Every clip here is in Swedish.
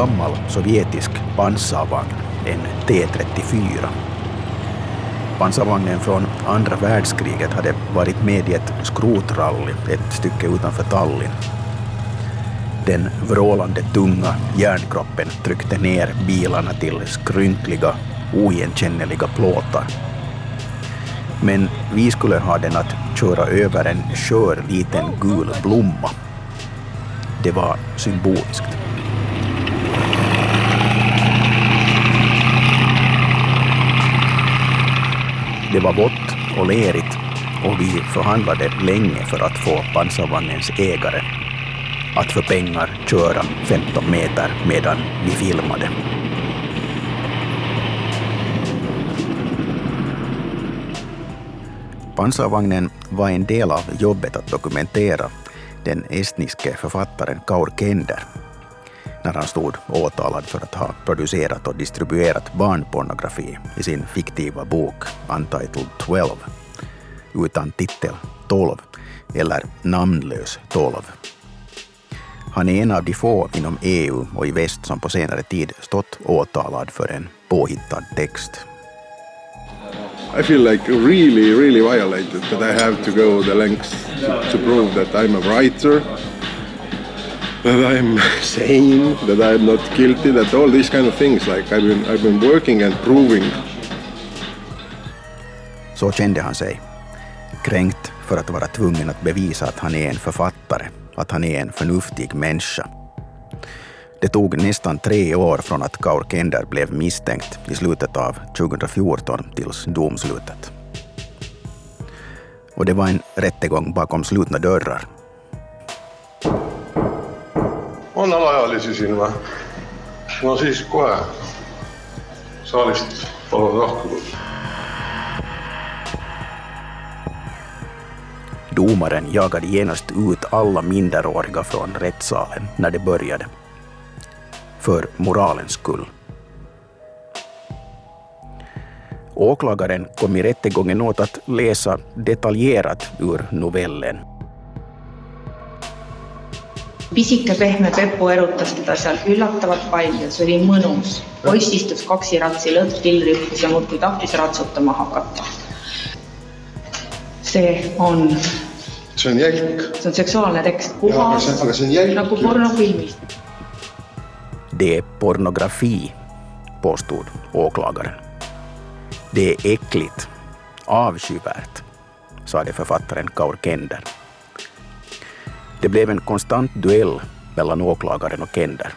gammal sovjetisk pansarvagn, en T34. Pansarvagnen från andra världskriget hade varit med i ett skrotrally ett stycke utanför Tallinn. Den vrålande tunga järnkroppen tryckte ner bilarna till skrynkliga, oigenkännliga plåtar. Men vi skulle ha den att köra över en skör liten gul blomma. Det var symboliskt. Det var vått och lerigt och vi förhandlade länge för att få pansarvagnens ägare att för pengar köra 15 meter medan vi filmade. Pansarvagnen var en del av jobbet att dokumentera den estniske författaren Kaur Kender när han stod åtalad för att ha producerat och distribuerat barnpornografi i sin fiktiva bok Untitled 12 utan titel 12 eller namnlös 12. Han är en av de få inom EU och i väst som på senare tid stått åtalad för en påhittad text. I feel like really, really violated that I have to go the lengths to, to prove that I'm a writer, that I'm sane, that I'm not guilty, that all these kind of things. Like I've been, I've been working and proving. Så kände han sig. Kränkt för att vara tvungen att bevisa att han är en författare, att han är en förnuftig människa. Det tog nästan tre år från att Kaur Kender blev misstänkt i slutet av 2014 tills domslutet. Och det var en rättegång bakom slutna dörrar on alaealisi siin või? no siis kohe saalist palun lahkuda. Domaren jagade genast ut alla minderåriga från rättssalen när det började. För moralens skull. Åklagaren kom i rättegången åt att läsa detaljerat ur novellen. Pisike pehme Pepu erutas teda seal üllatavalt palju, see oli mõnus. poiss istus kaksiratsil, õdd Kilri ütles ja muudkui tahtis ratsutama hakata. see on, see on jälk. see on seksuaalne tekst, puhas see- aga see on jälk nagu pornofilmis. Det är pornografi, påstod åklagaren. Det är äckligt, avskyvärt, sade författaren Kaur Kender. Det blev en konstant duell mellan åklagaren och Kender.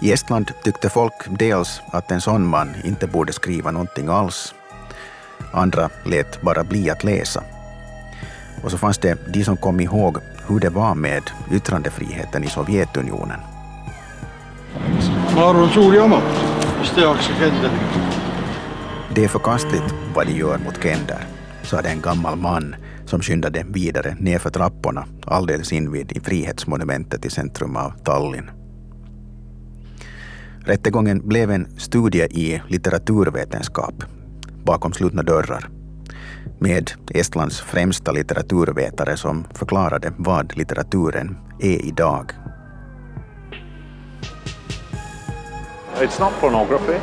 I Estland tyckte folk dels att en sån man inte borde skriva någonting alls. Andra lät bara bli att läsa. Och så fanns det de som kom ihåg hur det var med yttrandefriheten i Sovjetunionen. Det är förkastligt vad de gör mot Kender, sade en gammal man som skyndade vidare nerför trapporna alldeles invid i Frihetsmonumentet i centrum av Tallinn. Rättegången blev en studie i litteraturvetenskap bakom slutna dörrar med Estlands främsta litteraturvetare som förklarade vad litteraturen är idag. It's not pornography.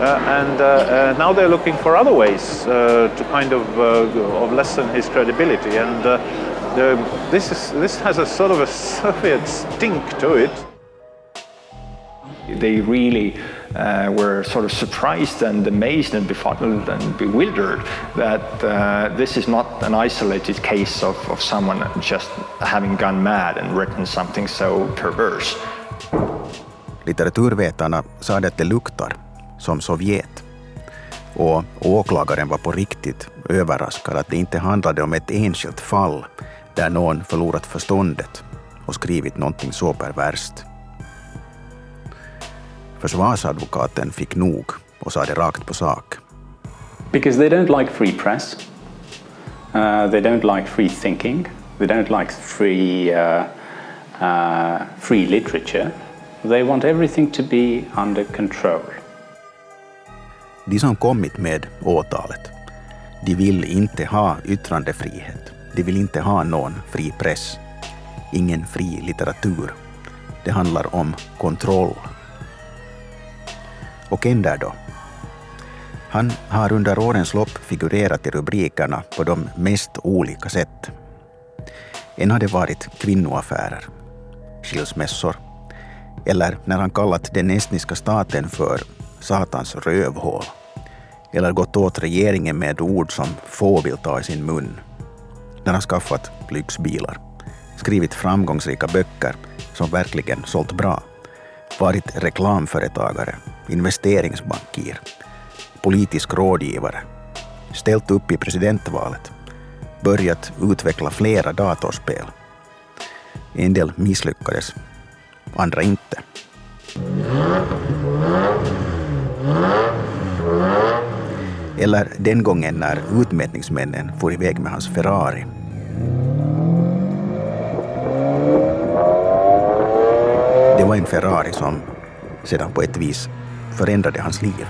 Uh, and uh, uh, now they're looking for other ways uh, to kind of, uh, of lessen his credibility. And uh, the, this, is, this has a sort of a Soviet stink to it. They really uh, were sort of surprised and amazed and befuddled and bewildered that uh, this is not an isolated case of, of someone just having gone mad and written something so perverse. Litteraturvetarna sade att det luktar som Sovjet. Och åklagaren var på riktigt överraskad att det inte handlade om ett enskilt fall där någon förlorat förståndet och skrivit någonting så perverst. Försvarsadvokaten fick nog och sa det rakt på sak. Because they don't like free press, uh, they don't like free thinking, they don't like free, uh, uh, free literature. They want everything to be under control. De som kommit med åtalet, De vill inte ha yttrandefrihet. De vill inte ha någon fri press. Ingen fri litteratur. Det handlar om kontroll. Och Kender då? Han har under årens lopp figurerat i rubrikerna på de mest olika sätt. En hade varit kvinnoaffärer, skilsmässor, eller när han kallat den estniska staten för satans rövhål, eller gått åt regeringen med ord som få vill ta i sin mun, Den har skaffat lyxbilar, skrivit framgångsrika böcker som verkligen sålt bra, varit reklamföretagare, investeringsbankir, politisk rådgivare, ställt upp i presidentvalet, börjat utveckla flera datorspel. En del misslyckades, andra inte. Eller den gången när utmätningsmännen for iväg med hans Ferrari. Det var en Ferrari som sedan på ett vis förändrade hans liv.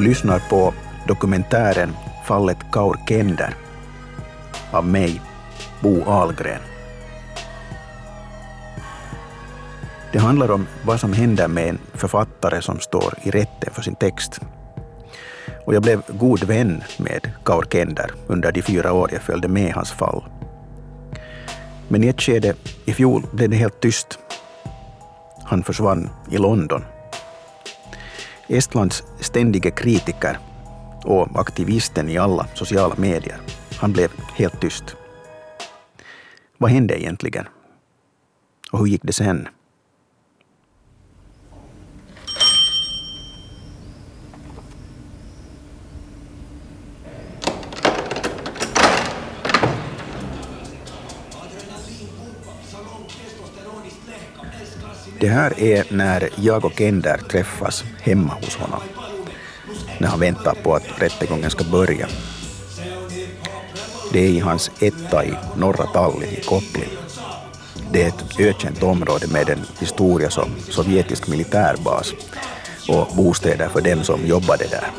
Du lyssnar på dokumentären Fallet Kaur Kender av mig, Bo Ahlgren. Det handlar om vad som händer med en författare som står i rätten för sin text. Och jag blev god vän med Kaur Kender under de fyra år jag följde med hans fall. Men i ett skede i fjol blev det helt tyst. Han försvann i London Estlands ständige kritiker och aktivisten i alla sociala medier. Han blev helt tyst. Vad hände egentligen? Och hur gick det sen? Det här är när jag och Kender träffas hemma hos honom. När han väntar på att rättegången ska börja. Det är i hans etta i norra Tallinn i Koppli. Det är ett ökänt område med en historia som sovjetisk militärbas och bostäder för dem som jobbade där.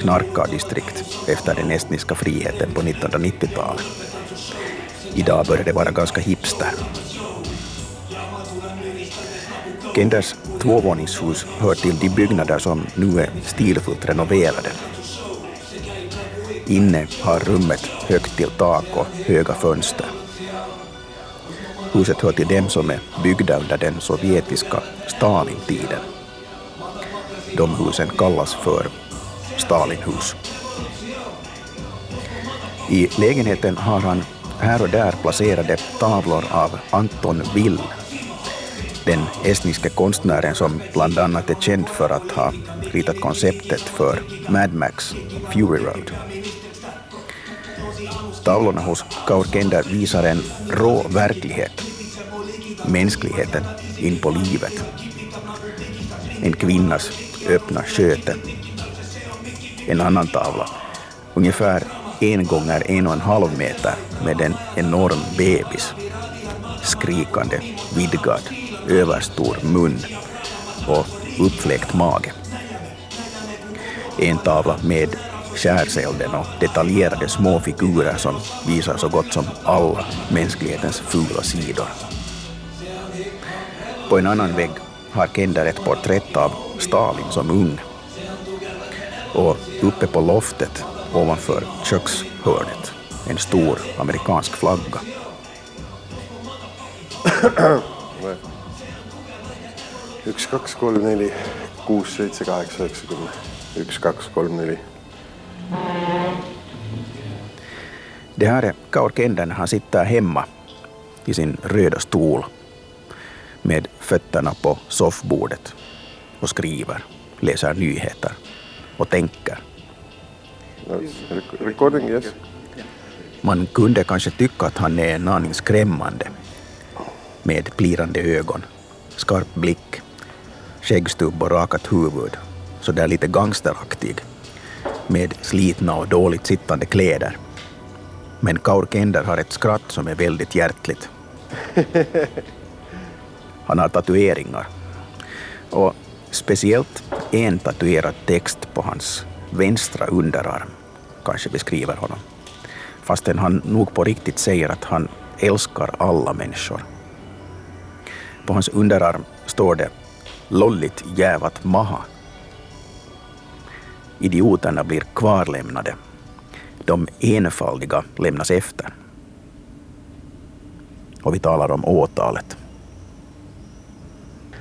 Knarkardistrikt efter den estniska friheten på 1990-talet. Idag börjar det vara ganska hipster Kenders tvåvåningshus hör till de byggnader som nu är stilfullt renoverade. Inne har rummet högt till tak och höga fönster. Huset hör till dem som är byggda under den sovjetiska Stalintiden. De husen kallas för Stalinhus. I lägenheten har han här och där placerade tavlor av Anton Will den estniske konstnären som bland annat är känd för att ha ritat konceptet för Mad Max Fury Road. Tavlorna hos Kaurkender visar en rå verklighet, mänskligheten in på livet. En kvinnas öppna sköte. En annan tavla, ungefär en gånger en och en halv meter med en enorm bebis, skrikande, vidgad överstor mun och uppfläckt mage. En tavla med skärselden och detaljerade små figurer som visar så gott som alla mänsklighetens fula sidor. På en annan vägg har Kender ett porträtt av Stalin som ung. Och uppe på loftet ovanför kökshörnet en stor amerikansk flagga. 1, 2, 3, 4, 6, 7, 8, 9, 10. 1, 2, 3, 4. Det här är Kaur Kenden. Han sitter hemma i sin röda stol med fötterna på soffbordet och skriver, läser nyheter och tänker. Recording, yes. Man kunde kanske tycka att han är en aning skrämmande med plirande ögon, skarp blick skäggstubb och rakat huvud, så där lite gangsteraktig. med slitna och dåligt sittande kläder. Men Kaurkender har ett skratt som är väldigt hjärtligt. Han har tatueringar. Och speciellt en tatuerad text på hans vänstra underarm kanske beskriver honom. Fastän han nog på riktigt säger att han älskar alla människor. På hans underarm står det ”Lollit jävat maha”. Idioterna blir kvarlämnade. De enfaldiga lämnas efter. Och vi talar om åtalet.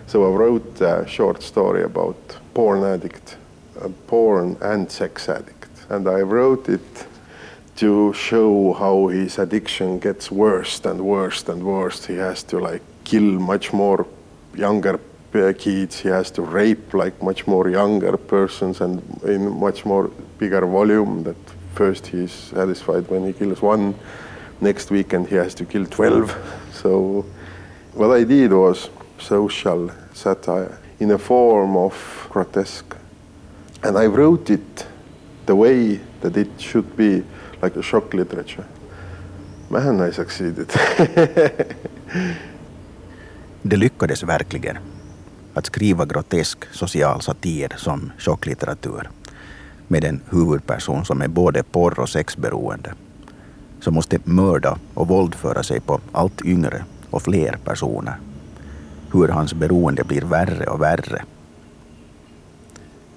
So I wrote a short story about porn addict, uh, porn and sex addict. And I wrote it to show how his addiction gets worse and worse and worse. He has to like kill much more younger kids. He has to rape like much more younger persons and in much more bigger volume. That first he's satisfied when he kills one. Next weekend he has to kill 12. So what I did was social satire in a form of grotesque. And I wrote it the way that it should be like a shock literature. Man, I succeeded. Det lyckades verkligen att skriva grotesk social satir som chocklitteratur med en huvudperson som är både porr och sexberoende, som måste mörda och våldföra sig på allt yngre och fler personer. Hur hans beroende blir värre och värre.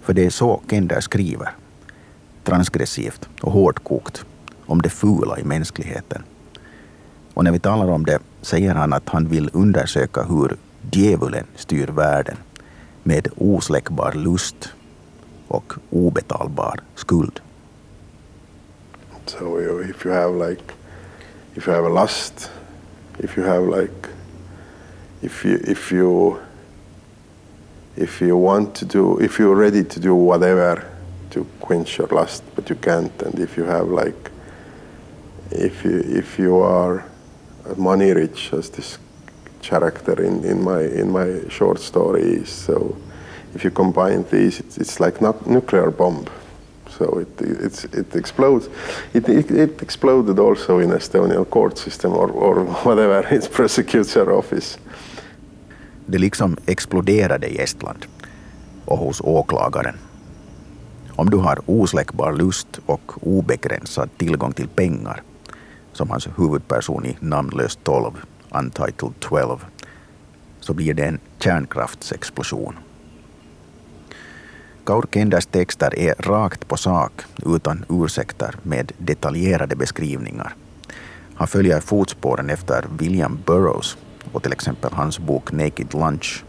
För det är så Kender skriver, transgressivt och hårdkokt, om det fula i mänskligheten. Och när vi talar om det säger han att han vill undersöka hur djävulen styr världen med osläckbar lust och obetalbar skuld. So if you have like, if you have a lust, if you have like, if you if you if you want to do, if you're ready to do whatever to quench your lust, but you can't, and if you have like, if you if you are money rich as this character in, in my in my short stories. So if you combine these, it's, it's like not nuclear bomb. So it it's, it explodes. It, it, it exploded also in Estonian court system or, or whatever its prosecutor office. Det liksom exploderade i Estland och hos åklagaren. Om du har osläckbar lust och obegränsad tillgång till pengar som hans huvudperson i Namnlös 12, Untitled 12, så blir det en kärnkraftsexplosion. Kaur Kenders texter är rakt på sak, utan ursäkter, med detaljerade beskrivningar. Han följer fotspåren efter William Burroughs och till exempel hans bok Naked Lunch.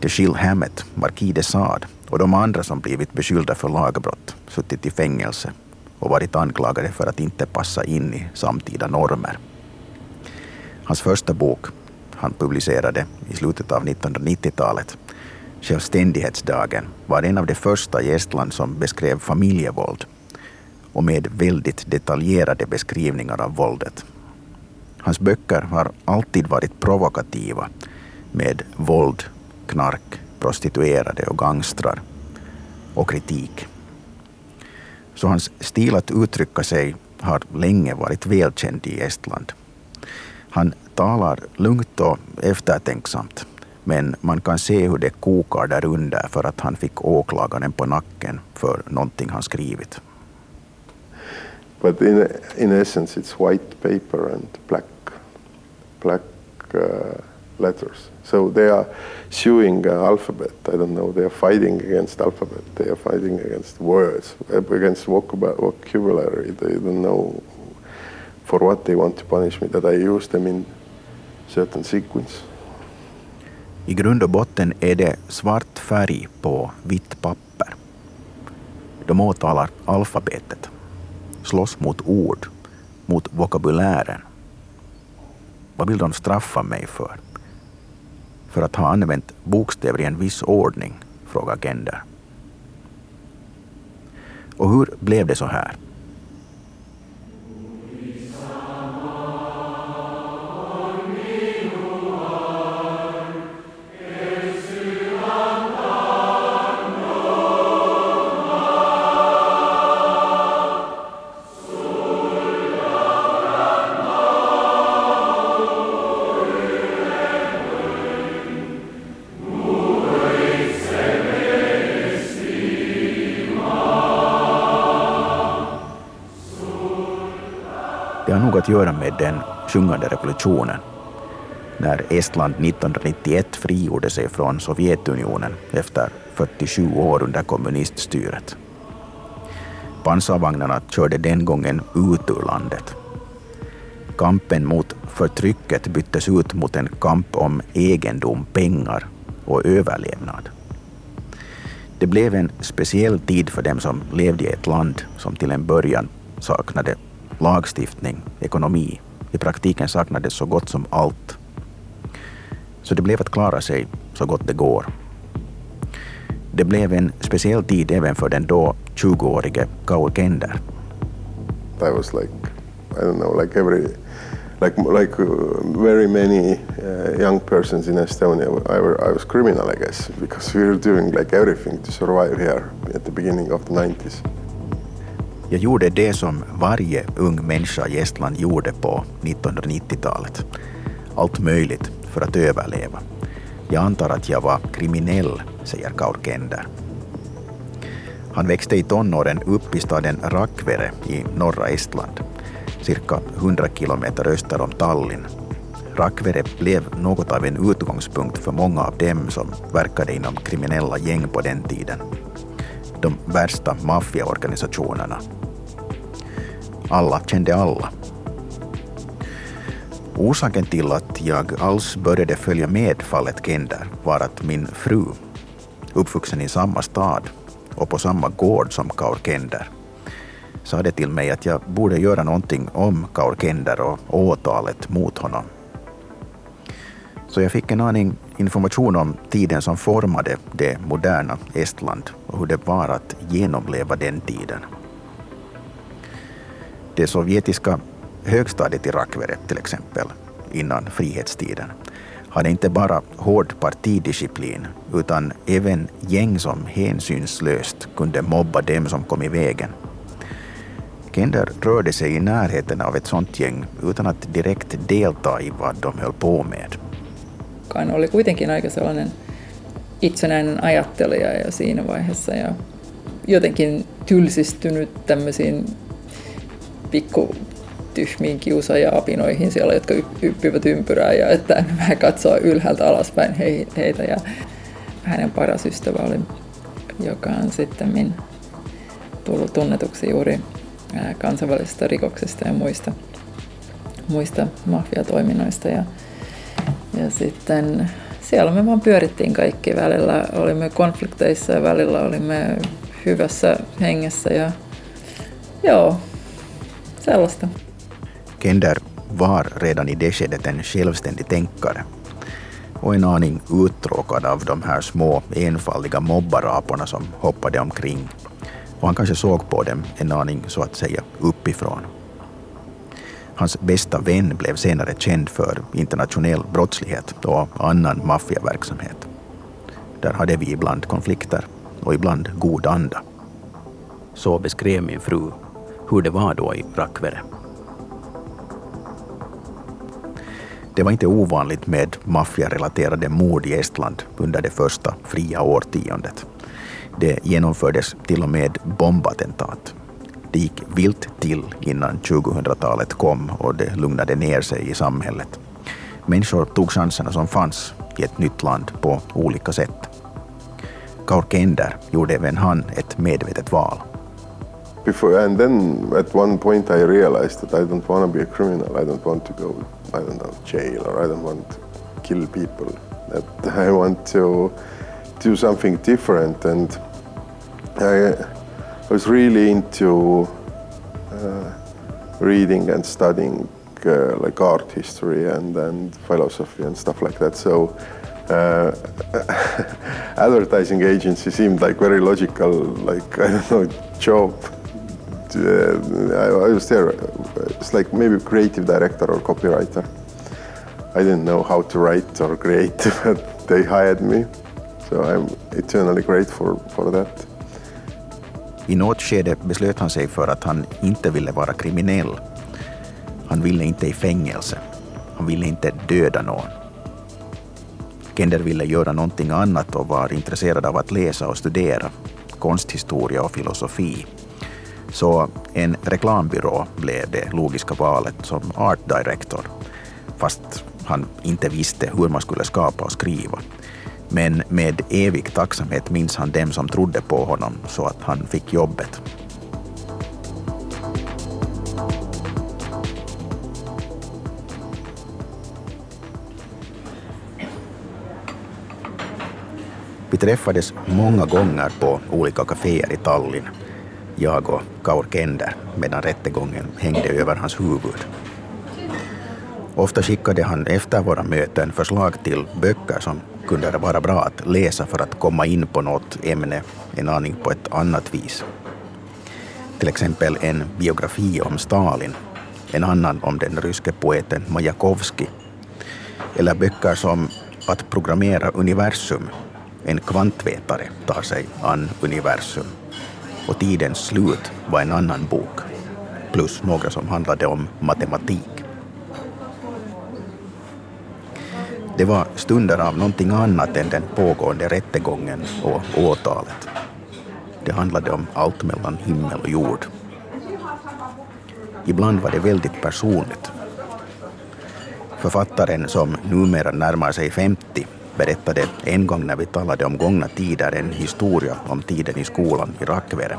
Dashiell Hammett, Marquis de Sade och de andra som blivit beskyllda för lagbrott, suttit i fängelse och varit anklagade för att inte passa in i samtida normer. Hans första bok, han publicerade i slutet av 1990-talet, Självständighetsdagen, var en av de första i Estland som beskrev familjevåld och med väldigt detaljerade beskrivningar av våldet. Hans böcker har alltid varit provokativa med våld, knark, prostituerade och gangstrar och kritik. Så hans stil att uttrycka sig har länge varit välkänd i Estland. Han talar lugnt och eftertänksamt, men man kan se hur det kokar där under för att han fick åklagaren på nacken för någonting han skrivit. But in, in essence it's white paper and black, black uh, letters. So they are suing uh, alphabet. I don't know. They are fighting against alphabet. They are fighting against words, uh, against vocabulary. They don't know for what they want to punish me. That I use them in certain sequence. I grund och botten är det svart färg på vitt papper. De åtalar alfabetet, slåss mot ord, mot vokabulären. Vad vill de straffa mig för? för att ha använt bokstäver i en viss ordning? frågar Gender. Och hur blev det så här? Att göra med den sjungande revolutionen när Estland 1991 frigjorde sig från Sovjetunionen efter 47 år under kommuniststyret. Pansarvagnarna körde den gången ut ur landet. Kampen mot förtrycket byttes ut mot en kamp om egendom, pengar och överlevnad. Det blev en speciell tid för dem som levde i ett land som till en början saknade lagstiftning, ekonomi. I praktiken saknades så gott som allt. Så det blev att klara sig så gott det går. Det blev en speciell tid även för den då 20-årige Kaur Kender. I was like, I don't know, like every, like like uh, very many uh, young persons in Estonia, I, were, I was criminal, I guess, because we were doing like everything to survive here at the beginning of the 90s. Jag gjorde det som varje ung människa i Estland gjorde på 1990-talet. Allt möjligt för att överleva. Jag antar att jag var kriminell, säger Kaurkender. Han växte i tonåren upp i staden Rakvere i norra Estland, cirka 100 kilometer öster om Tallinn. Rakvere blev något av en utgångspunkt för många av dem som verkade inom kriminella gäng på den tiden. De värsta maffiaorganisationerna. Alla kände alla. Orsaken till att jag alls började följa med fallet Kender var att min fru, uppvuxen i samma stad och på samma gård som Kaur Kender, sade till mig att jag borde göra någonting om Kaur Kender och åtalet mot honom. Så jag fick en aning information om tiden som formade det moderna Estland och hur det var att genomleva den tiden. Det sovjetiska högstadiet i Rakvere till exempel, innan frihetstiden, hade inte bara hård partidisciplin utan även gäng som hänsynslöst kunde mobba dem som kom i vägen. Kender rörde sig i närheten av ett sånt gäng utan att direkt delta i vad de höll på med. Hän oli kuitenkin aika sellainen itsenäinen ajattelija ja siinä vaiheessa ja jotenkin tylsistynyt tämmöisiin pikku tyhmiin kiusaaja-apinoihin siellä, jotka yppivät ympyrää ja että vähän katsoa ylhäältä alaspäin heitä. Ja hänen paras ystävä oli, joka on sitten tullut tunnetuksi juuri kansainvälisestä rikoksesta ja muista, muista mafiatoiminnoista. Ja, ja sitten siellä me vaan pyörittiin kaikki. Välillä olimme konflikteissa ja välillä olimme hyvässä hengessä ja joo, sellaista. Kender var redan i det skedet en självständig tänkare och en aning uttråkad av de här små enfaldiga mobbaraporna som hoppade omkring. Och han kanske såg på dem en aning så att säga uppifrån. Hans bästa vän blev senare känd för internationell brottslighet och annan maffiaverksamhet. Där hade vi ibland konflikter och ibland god anda. Så beskrev min fru hur det var då i Rakvere. Det var inte ovanligt med maffiarelaterade mord i Estland under det första fria årtiondet. Det genomfördes till och med bombattentat. Det gick vilt till innan 2000-talet kom och det lugnade ner sig i samhället. Människor tog chanserna som fanns i ett nytt land på olika sätt. Kaur Kender gjorde även han ett medvetet val. Before, and then at one point I realized that I don't want to be a criminal. I don't want to go I don't know, jail or I don't want to kill people. That I want to do something different and I, I was really into uh, reading and studying uh, like art history and, and philosophy and stuff like that. So uh, advertising agency seemed like very logical, like I don't know, job. Uh, I, I was there. It's like maybe creative director or copywriter. I didn't know how to write or create, but they hired me. So I'm eternally grateful for that. I något skede beslöt han sig för att han inte ville vara kriminell. Han ville inte i fängelse. Han ville inte döda någon. Kender ville göra någonting annat och var intresserad av att läsa och studera konsthistoria och filosofi. Så en reklambyrå blev det logiska valet som art director, fast han inte visste hur man skulle skapa och skriva. Men med evig tacksamhet minns han dem som trodde på honom så att han fick jobbet. Vi träffades många gånger på olika kaféer i Tallinn, jag och Kaur Kender, medan rättegången hängde över hans huvud. Ofta skickade han efter våra möten förslag till böcker som kunde vara bra att läsa för att komma in på något ämne en aning på ett annat vis. Till exempel en biografi om Stalin, en annan om den ryske poeten Majakovskij, eller böcker som Att programmera universum, en kvantvetare tar sig an universum. Och Tidens slut var en annan bok, plus några som handlade om matematik. Det var stunder av någonting annat än den pågående rättegången och åtalet. Det handlade om allt mellan himmel och jord. Ibland var det väldigt personligt. Författaren som numera närmar sig 50 berättade en gång när vi talade om gångna tider en historia om tiden i skolan i Rakvere.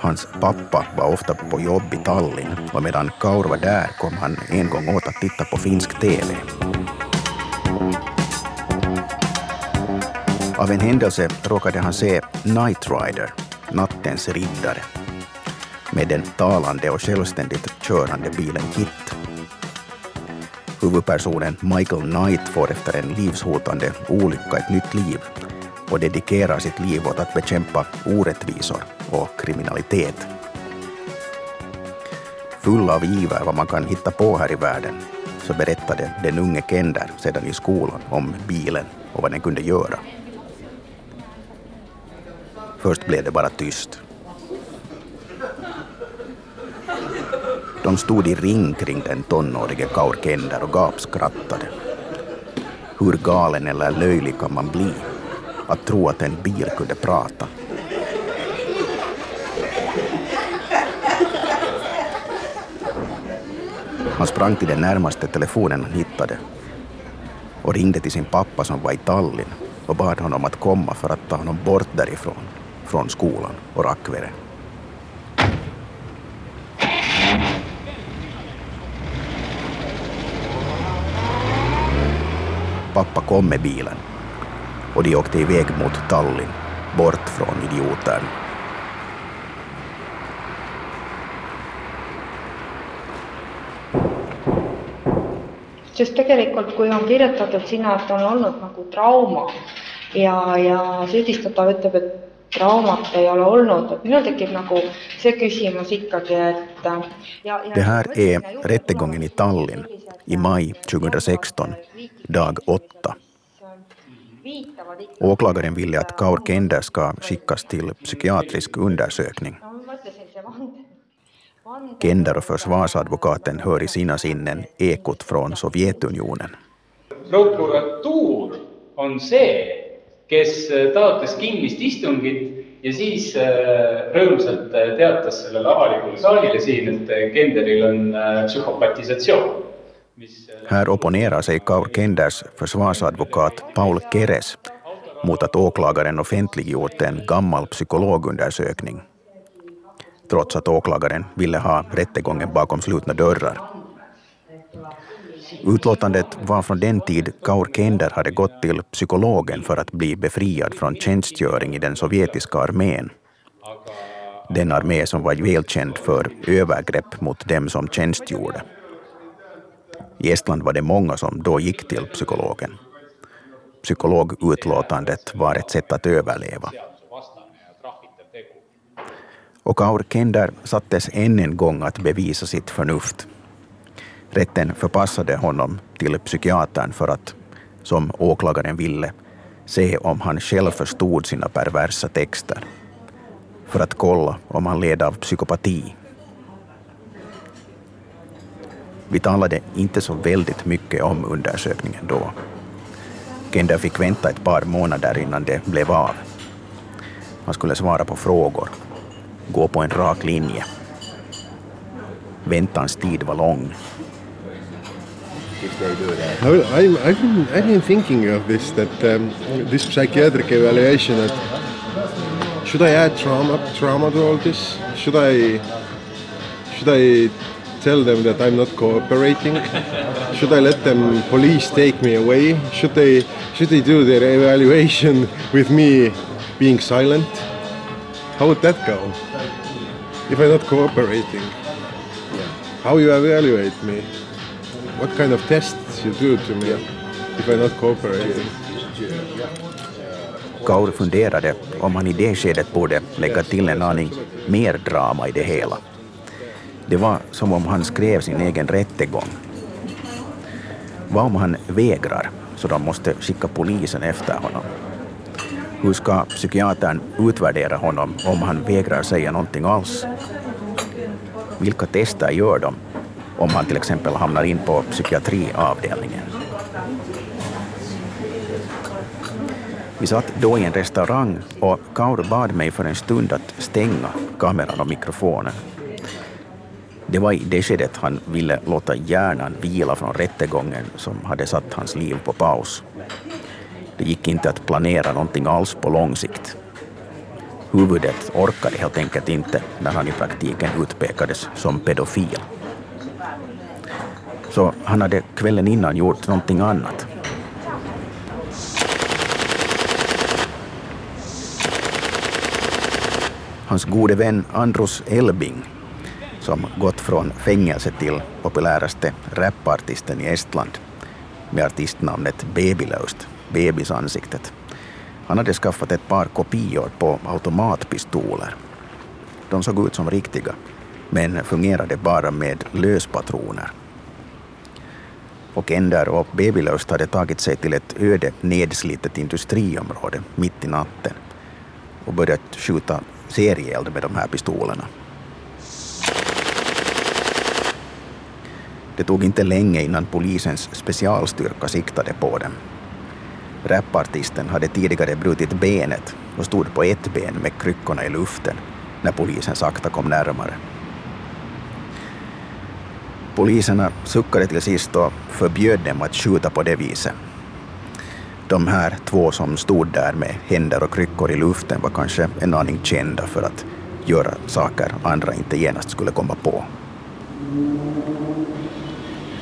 Hans pappa var ofta på jobb i Tallinn och medan Kaur var där kom han en gång åt att titta på finsk TV. Av en händelse råkade han se Night Rider, Nattens riddare, med den talande och självständigt körande bilen Kit. Huvudpersonen Michael Knight får efter en livshotande olycka ett nytt liv och dedikerar sitt liv åt att bekämpa orättvisor och kriminalitet. Full av iver vad man kan hitta på här i världen så berättade den unge Kender sedan i skolan om bilen och vad den kunde göra. Först blev det bara tyst. De stod i ring kring den tonårige Kaur Kender och gapskrattade. Hur galen eller löjlig kan man bli? Att tro att en bil kunde prata. Han sprang till den närmaste telefonen han hittade och ringde till sin pappa som var i Tallinn och bad honom att komma för att ta honom bort därifrån, från skolan och Rakvere. Pappa kom med bilen och de åkte iväg mot Tallinn, bort från idioterna. sest tegelikult, kui on kirjutatud sinna, et on olnud nagu trauma ja, ja süüdistatav ütleb, et traumat ei ole olnud, et minul tekib nagu see küsimus ikkagi, et ja, ja Det här är rättegången i Tallinn i maj 2016, dag 8. Åklagaren ville att Kaur Kender ska skickas till psykiatrisk undersökning. Kender och försvarsadvokaten hör i sina sinnen ekot från Sovjetunionen. prokuratuur on see, kes taotles kinnist istungit ja siis äh, rõõmsalt äh, teatas sellele avalikule saalile siin, et Kenderil on psühhopatisatsioon. Här opponerar sig Kaur Kenders försvarsadvokat Paul Keres mot att åklagaren offentliggjort en gammal psykologundersökning trots att åklagaren ville ha rättegången bakom slutna dörrar. Utlåtandet var från den tid Kaur Kender hade gått till psykologen för att bli befriad från tjänstgöring i den sovjetiska armén. Den armé som var välkänd för övergrepp mot dem som tjänstgjorde. I Estland var det många som då gick till psykologen. Psykologutlåtandet var ett sätt att överleva. Och Kaur Kender sattes än en gång att bevisa sitt förnuft. Rätten förpassade honom till psykiatern för att, som åklagaren ville, se om han själv förstod sina perversa texter. För att kolla om han led av psykopati. Vi talade inte så väldigt mycket om undersökningen då. Kender fick vänta ett par månader innan det blev av. Han skulle svara på frågor, gå på en rak linje. Väntans tid var lång. Jag I'm, I've, been, I've been thinking of this, that um, this psychiatric evaluation, that should I add trauma, trauma to all this? Should I, should I tell them that I'm not cooperating? Should I let them police take me away? Should they should they do their evaluation with me being silent? How would that go? If I'm not cooperating? How you evaluate me? What kind of tests you do to me if I'm not cooperating? Kaur funderade om han i det skedet borde lägga till en aning mer drama i det hela. Det var som om han skrev sin egen rättegång. Vad om han vägrar, så de måste skicka polisen efter honom? Hur ska psykiatern utvärdera honom om han vägrar säga någonting alls? Vilka tester gör de om han till exempel hamnar in på psykiatriavdelningen? Vi satt då i en restaurang och Kaur bad mig för en stund att stänga kameran och mikrofonen. Det var i det skedet han ville låta hjärnan vila från rättegången som hade satt hans liv på paus. Det gick inte att planera någonting alls på lång sikt. Huvudet orkade helt enkelt inte när han i praktiken utpekades som pedofil. Så han hade kvällen innan gjort någonting annat. Hans gode vän Andros Elbing som gått från fängelse till populäraste rapartisten i Estland med artistnamnet Babylöst, bebisansiktet. Han hade skaffat ett par kopior på automatpistoler. De såg ut som riktiga, men fungerade bara med löspatroner. Och Ender och Babylöst hade tagit sig till ett öde nedslitet industriområde mitt i natten och börjat skjuta serieeld med de här pistolerna. Det tog inte länge innan polisens specialstyrka siktade på dem. Rapartisten hade tidigare brutit benet och stod på ett ben med kryckorna i luften när polisen sakta kom närmare. Poliserna suckade till sist och förbjöd dem att skjuta på det viset. De här två som stod där med händer och kryckor i luften var kanske en aning kända för att göra saker andra inte genast skulle komma på.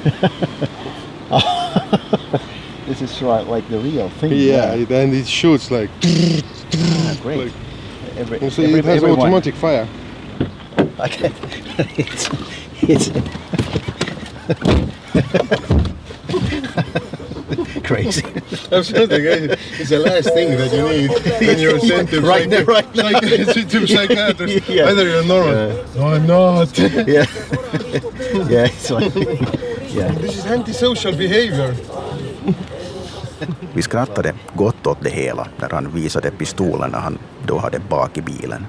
this is right, like the real thing. Yeah, and it shoots like. Ah, great. like Every, so every- it has everyone- automatic fire. Okay. it's, it's crazy. Absolutely, guys. It's the last thing that you need when you're sent to Right psychi- right now. psychi- to psychiatrist. Yeah. Either you're normal. No, I'm not. yeah, yeah, it's like, yeah. This is antisocial behavior. Vi skrattade gott åt det hela när han visade pistolerna han då hade bak i bilen.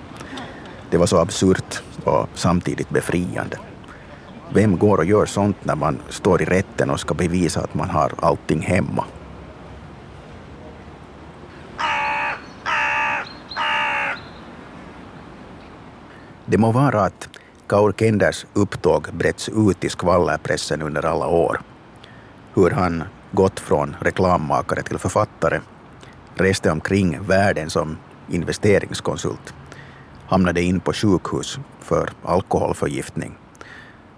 Det var så absurt och samtidigt befriande. Vem går och gör sånt när man står i rätten och ska bevisa att man har allting hemma? Det må vara att Kaur Kenders upptåg bretts ut i skvallerpressen under alla år. Hur han gått från reklammakare till författare, reste omkring världen som investeringskonsult, hamnade in på sjukhus för alkoholförgiftning,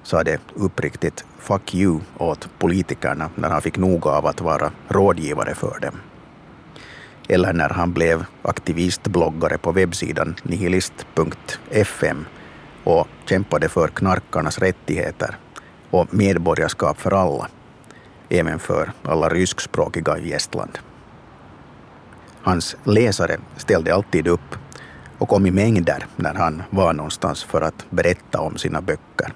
sade uppriktigt fuck you åt politikerna när han fick nog av att vara rådgivare för dem. Eller när han blev aktivistbloggare på webbsidan nihilist.fm och kämpade för knarkarnas rättigheter och medborgarskap för alla, även för alla ryskspråkiga i Estland. Hans läsare ställde alltid upp och kom i mängder när han var någonstans för att berätta om sina böcker.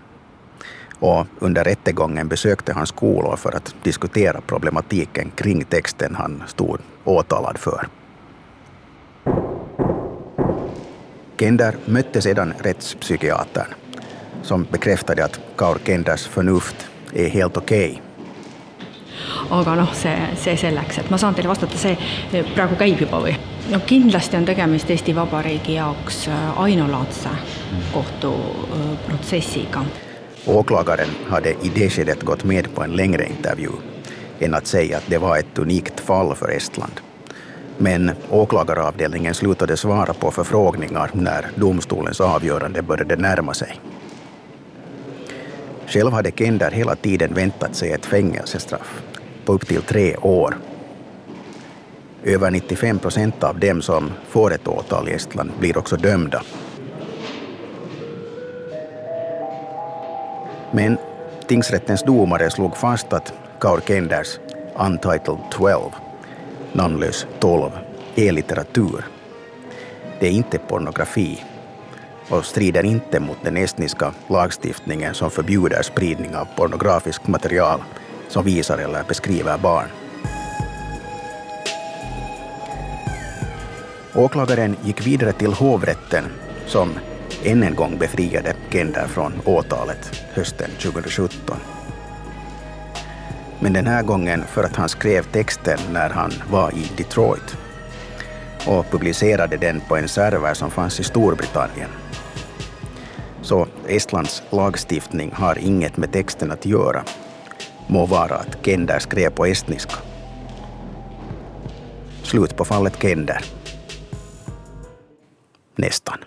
Och under rättegången besökte han skolor för att diskutera problematiken kring texten han stod åtalad för. Kender mötte sedan rättspsykiatern som bekräftade att Kaur Kenders förnuft är helt okej. aga noh, see, see selleks, et ma saan teile vastata, see praegu käib juba või? no kindlasti on tegemist Eesti Vabariigi jaoks ainulaadse kohtuprotsessiga. Åklagaren hade i det skedet gått med på en längre intervju än att säga att det var ett unikt fall för Estland. Men åklagaravdelningen slutade svara på förfrågningar när domstolens avgörande började närma sig. Själv hade Kender hela tiden väntat sig ett fängelsestraff på upp till tre år. Över 95 procent av dem som får ett åtal i Estland blir också dömda. Men tingsrättens domare slog fast att Kaur Kenders Untitled 12 namnlös 12 är litteratur. Det är inte pornografi och strider inte mot den estniska lagstiftningen som förbjuder spridning av pornografiskt material som visar eller beskriver barn. Åklagaren gick vidare till hovrätten som än en gång befriade Kender från åtalet hösten 2017 men den här gången för att han skrev texten när han var i Detroit och publicerade den på en server som fanns i Storbritannien. Så Estlands lagstiftning har inget med texten att göra. Må vara att Kender skrev på estniska. Slut på fallet Kender. Nästan.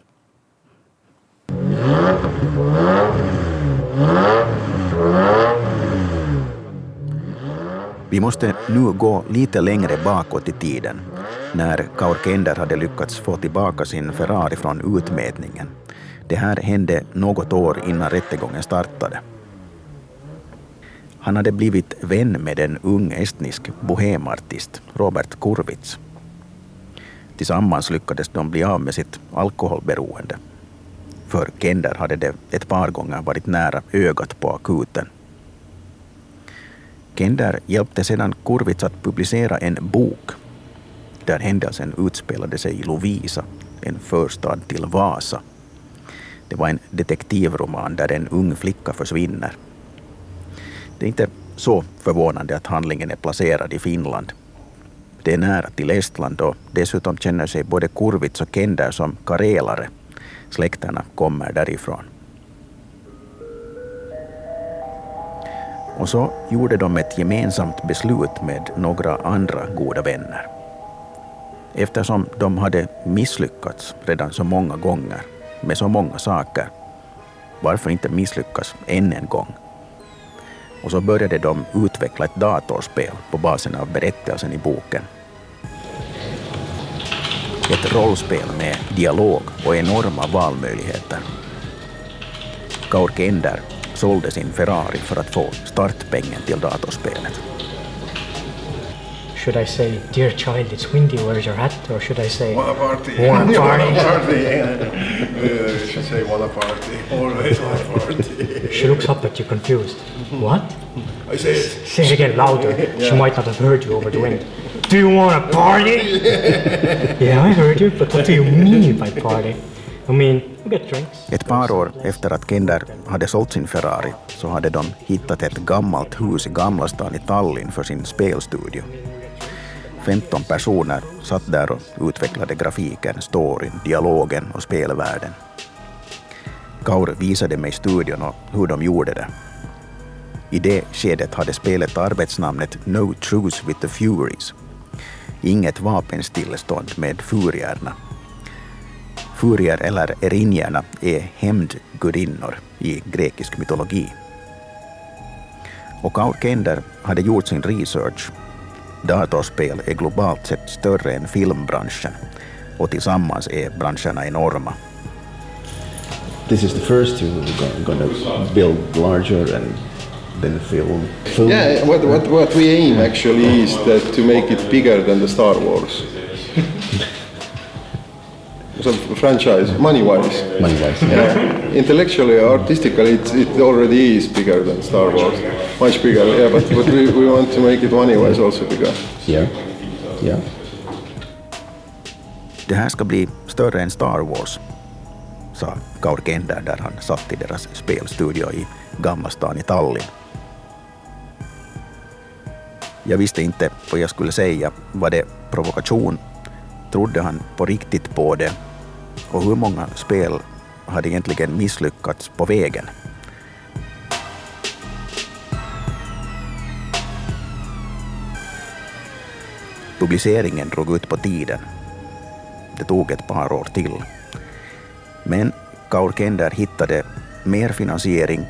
Vi måste nu gå lite längre bakåt i tiden, när Kaur Kender hade lyckats få tillbaka sin Ferrari från utmätningen. Det här hände något år innan rättegången startade. Han hade blivit vän med en ung estnisk bohemartist, Robert Kurvits. Tillsammans lyckades de bli av med sitt alkoholberoende. För Kender hade det ett par gånger varit nära ögat på akuten. Kender hjälpte sedan Kurvits att publicera en bok där händelsen utspelade sig i Lovisa, en förstad till Vasa. Det var en detektivroman där en ung flicka försvinner. Det är inte så förvånande att handlingen är placerad i Finland. Det är nära till Estland och dessutom känner sig både Kurvits och Kender som karelare. Släkterna kommer därifrån. Och så gjorde de ett gemensamt beslut med några andra goda vänner. Eftersom de hade misslyckats redan så många gånger med så många saker, varför inte misslyckas än en gång? Och så började de utveckla ett datorspel på basen av berättelsen i boken. Ett rollspel med dialog och enorma valmöjligheter. Kaur Kender sålde sin Ferrari för att få startpengen till datorspelet. Should I say, dear child, it's windy, where's your hat? Or should I say, Wanna party? Wanna party? Wanna party? uh, you should say wanna party. Always wanna party. She looks up at you confused. What? I say it. Say it again louder. She might not have heard you over the wind. Do you want to party? yeah, I heard you, but what do you mean by party? I mean, we get drinks. Ett par år efter att Kender hade sålt sin Ferrari så hade de hittat ett gammalt hus i Gamla stan i Tallinn för sin spelstudio. 15 personer satt där och utvecklade grafiken, storyn, dialogen och spelvärlden. Kaur visade mig studion och hur de gjorde det. I det skedet hade spelet arbetsnamnet No Truce with the Furies. Inget vapenstillestånd med furierna. Furier eller erinjerna är hämndgudinnor i grekisk mytologi. Och Kaur Kender hade gjort sin research Datorspel är globalt sett större än filmbranschen och tillsammans är branscherna enorma. This is the first you're going to build larger and then film. film. Yeah, what, what, what we aim actually is that to make it bigger than the Star Wars. so franchise, money-wise. Money-wise, yeah. Intellectually, artistically, it, it already is bigger than Star Wars. Much bigger, yeah, but, but we, we want to make it money-wise also bigger. Yeah, yeah. Det här ska bli större än Star Wars, sa Kaur Kender där han satt i deras spelstudio i Gamla stan i Tallinn. Jag visste inte vad jag skulle säga. Var det provokation? Trodde han på riktigt på det? Och hur många spel hade egentligen misslyckats på vägen? Publiceringen drog ut på tiden. Det tog ett par år till. Men Kaur Kender hittade mer finansiering.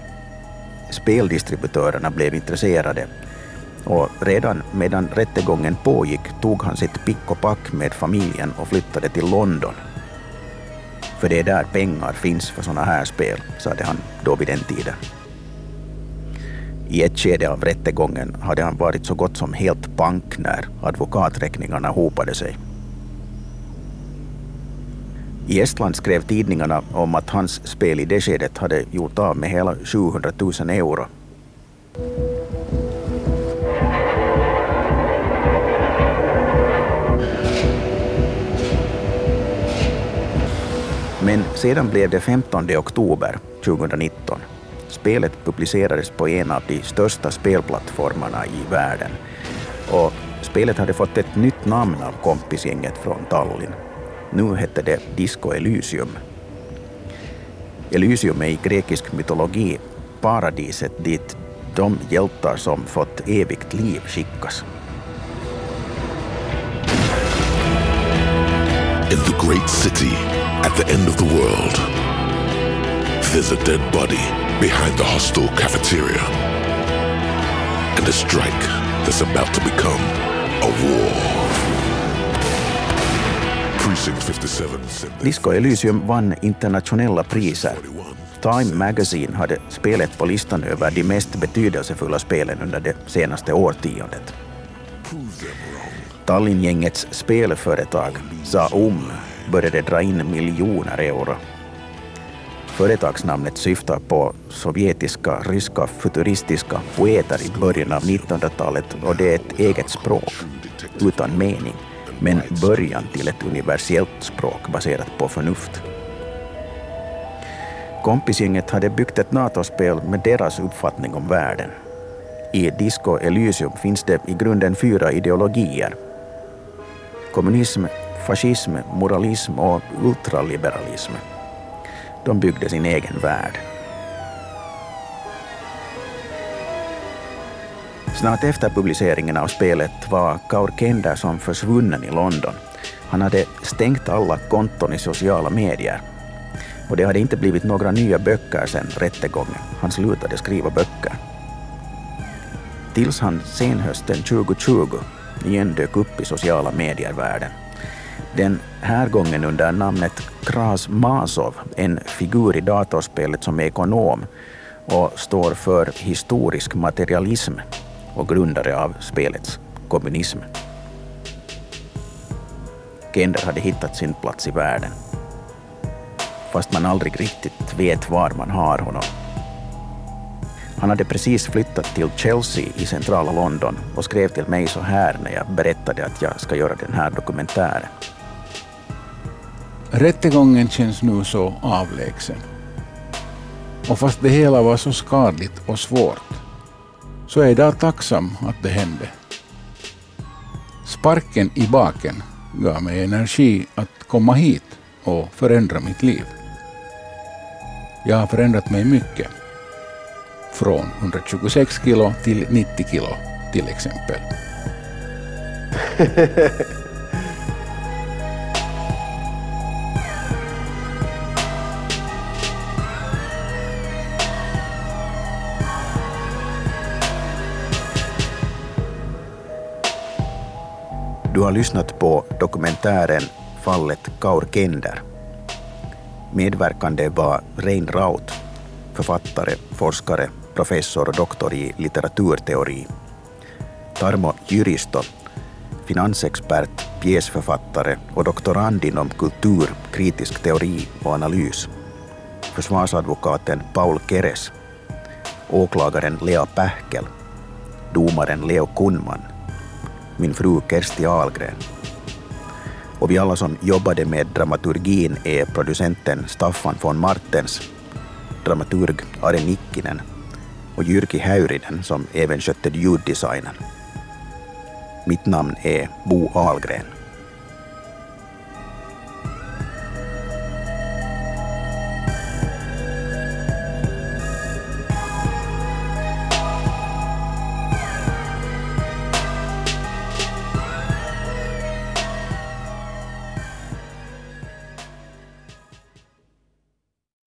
Speldistributörerna blev intresserade och redan medan rättegången pågick tog han sitt pick och pack med familjen och flyttade till London. För det är där pengar finns för sådana här spel, sade han då vid den tiden. I ett skede av rättegången hade han varit så gott som helt pank när advokaträkningarna hopade sig. I Estland skrev tidningarna om att hans spel i det skedet hade gjort av med hela 700 000 euro. Men sedan blev det 15 oktober 2019. Spelet publicerades på en av de största spelplattformarna i världen. Och spelet hade fått ett nytt namn av kompisgänget från Tallinn. Nu hette det Disco Elysium. Elysium är i grekisk mytologi paradiset dit de hjältar som fått evigt liv skickas. In the great city at the end of the world, there's a dead body behind the hostel cafeteria. And a strike that's about to become a war. Disco Elysium vann internationella priser. Time Magazine hade spelet på listan över de mest betydelsefulla spelen under det senaste årtiondet. Tallinngängets spelföretag Zaum började dra in miljoner euro. Företagsnamnet syftar på sovjetiska, ryska, futuristiska poeter i början av 1900-talet och det är ett eget språk, utan mening men början till ett universellt språk baserat på förnuft. Kompisgänget hade byggt ett NATO-spel med deras uppfattning om världen. I Disco Elysium finns det i grunden fyra ideologier. Kommunism, fascism, moralism och ultraliberalism. De byggde sin egen värld. Snart efter publiceringen av spelet var Kaur Kenderson försvunnen i London. Han hade stängt alla konton i sociala medier. Och det hade inte blivit några nya böcker sedan rättegången. Han slutade skriva böcker. Tills han senhösten 2020 igen dök upp i sociala medier-världen. Den här gången under namnet Kras Masov, en figur i datorspelet som är ekonom och står för historisk materialism och grundare av spelets kommunism. Kender hade hittat sin plats i världen. Fast man aldrig riktigt vet var man har honom. Han hade precis flyttat till Chelsea i centrala London och skrev till mig så här när jag berättade att jag ska göra den här dokumentären. Rättegången känns nu så avlägsen. Och fast det hela var så skadligt och svårt så är jag idag tacksam att det hände. Sparken i baken gav mig energi att komma hit och förändra mitt liv. Jag har förändrat mig mycket. Från 126 kilo till 90 kilo till exempel. Du har lyssnat på dokumentären Fallet Kaur Kender. Medverkande var Rein Raut, författare, forskare, professor och doktor i litteraturteori. Tarmo Jyristo, finansexpert, pjäsförfattare och doktorand inom kultur, kritisk teori och analys. Försvarsadvokaten Paul Keres, åklagaren Lea Pähkel, domaren Leo Kunman min fru Kersti Ahlgren. Och vi alla som jobbade med dramaturgin är producenten Staffan von Martens, dramaturg Are Nikkinen och Jyrki Häyrinen som även skötte ljuddesignen. Mitt namn är Bo Ahlgren.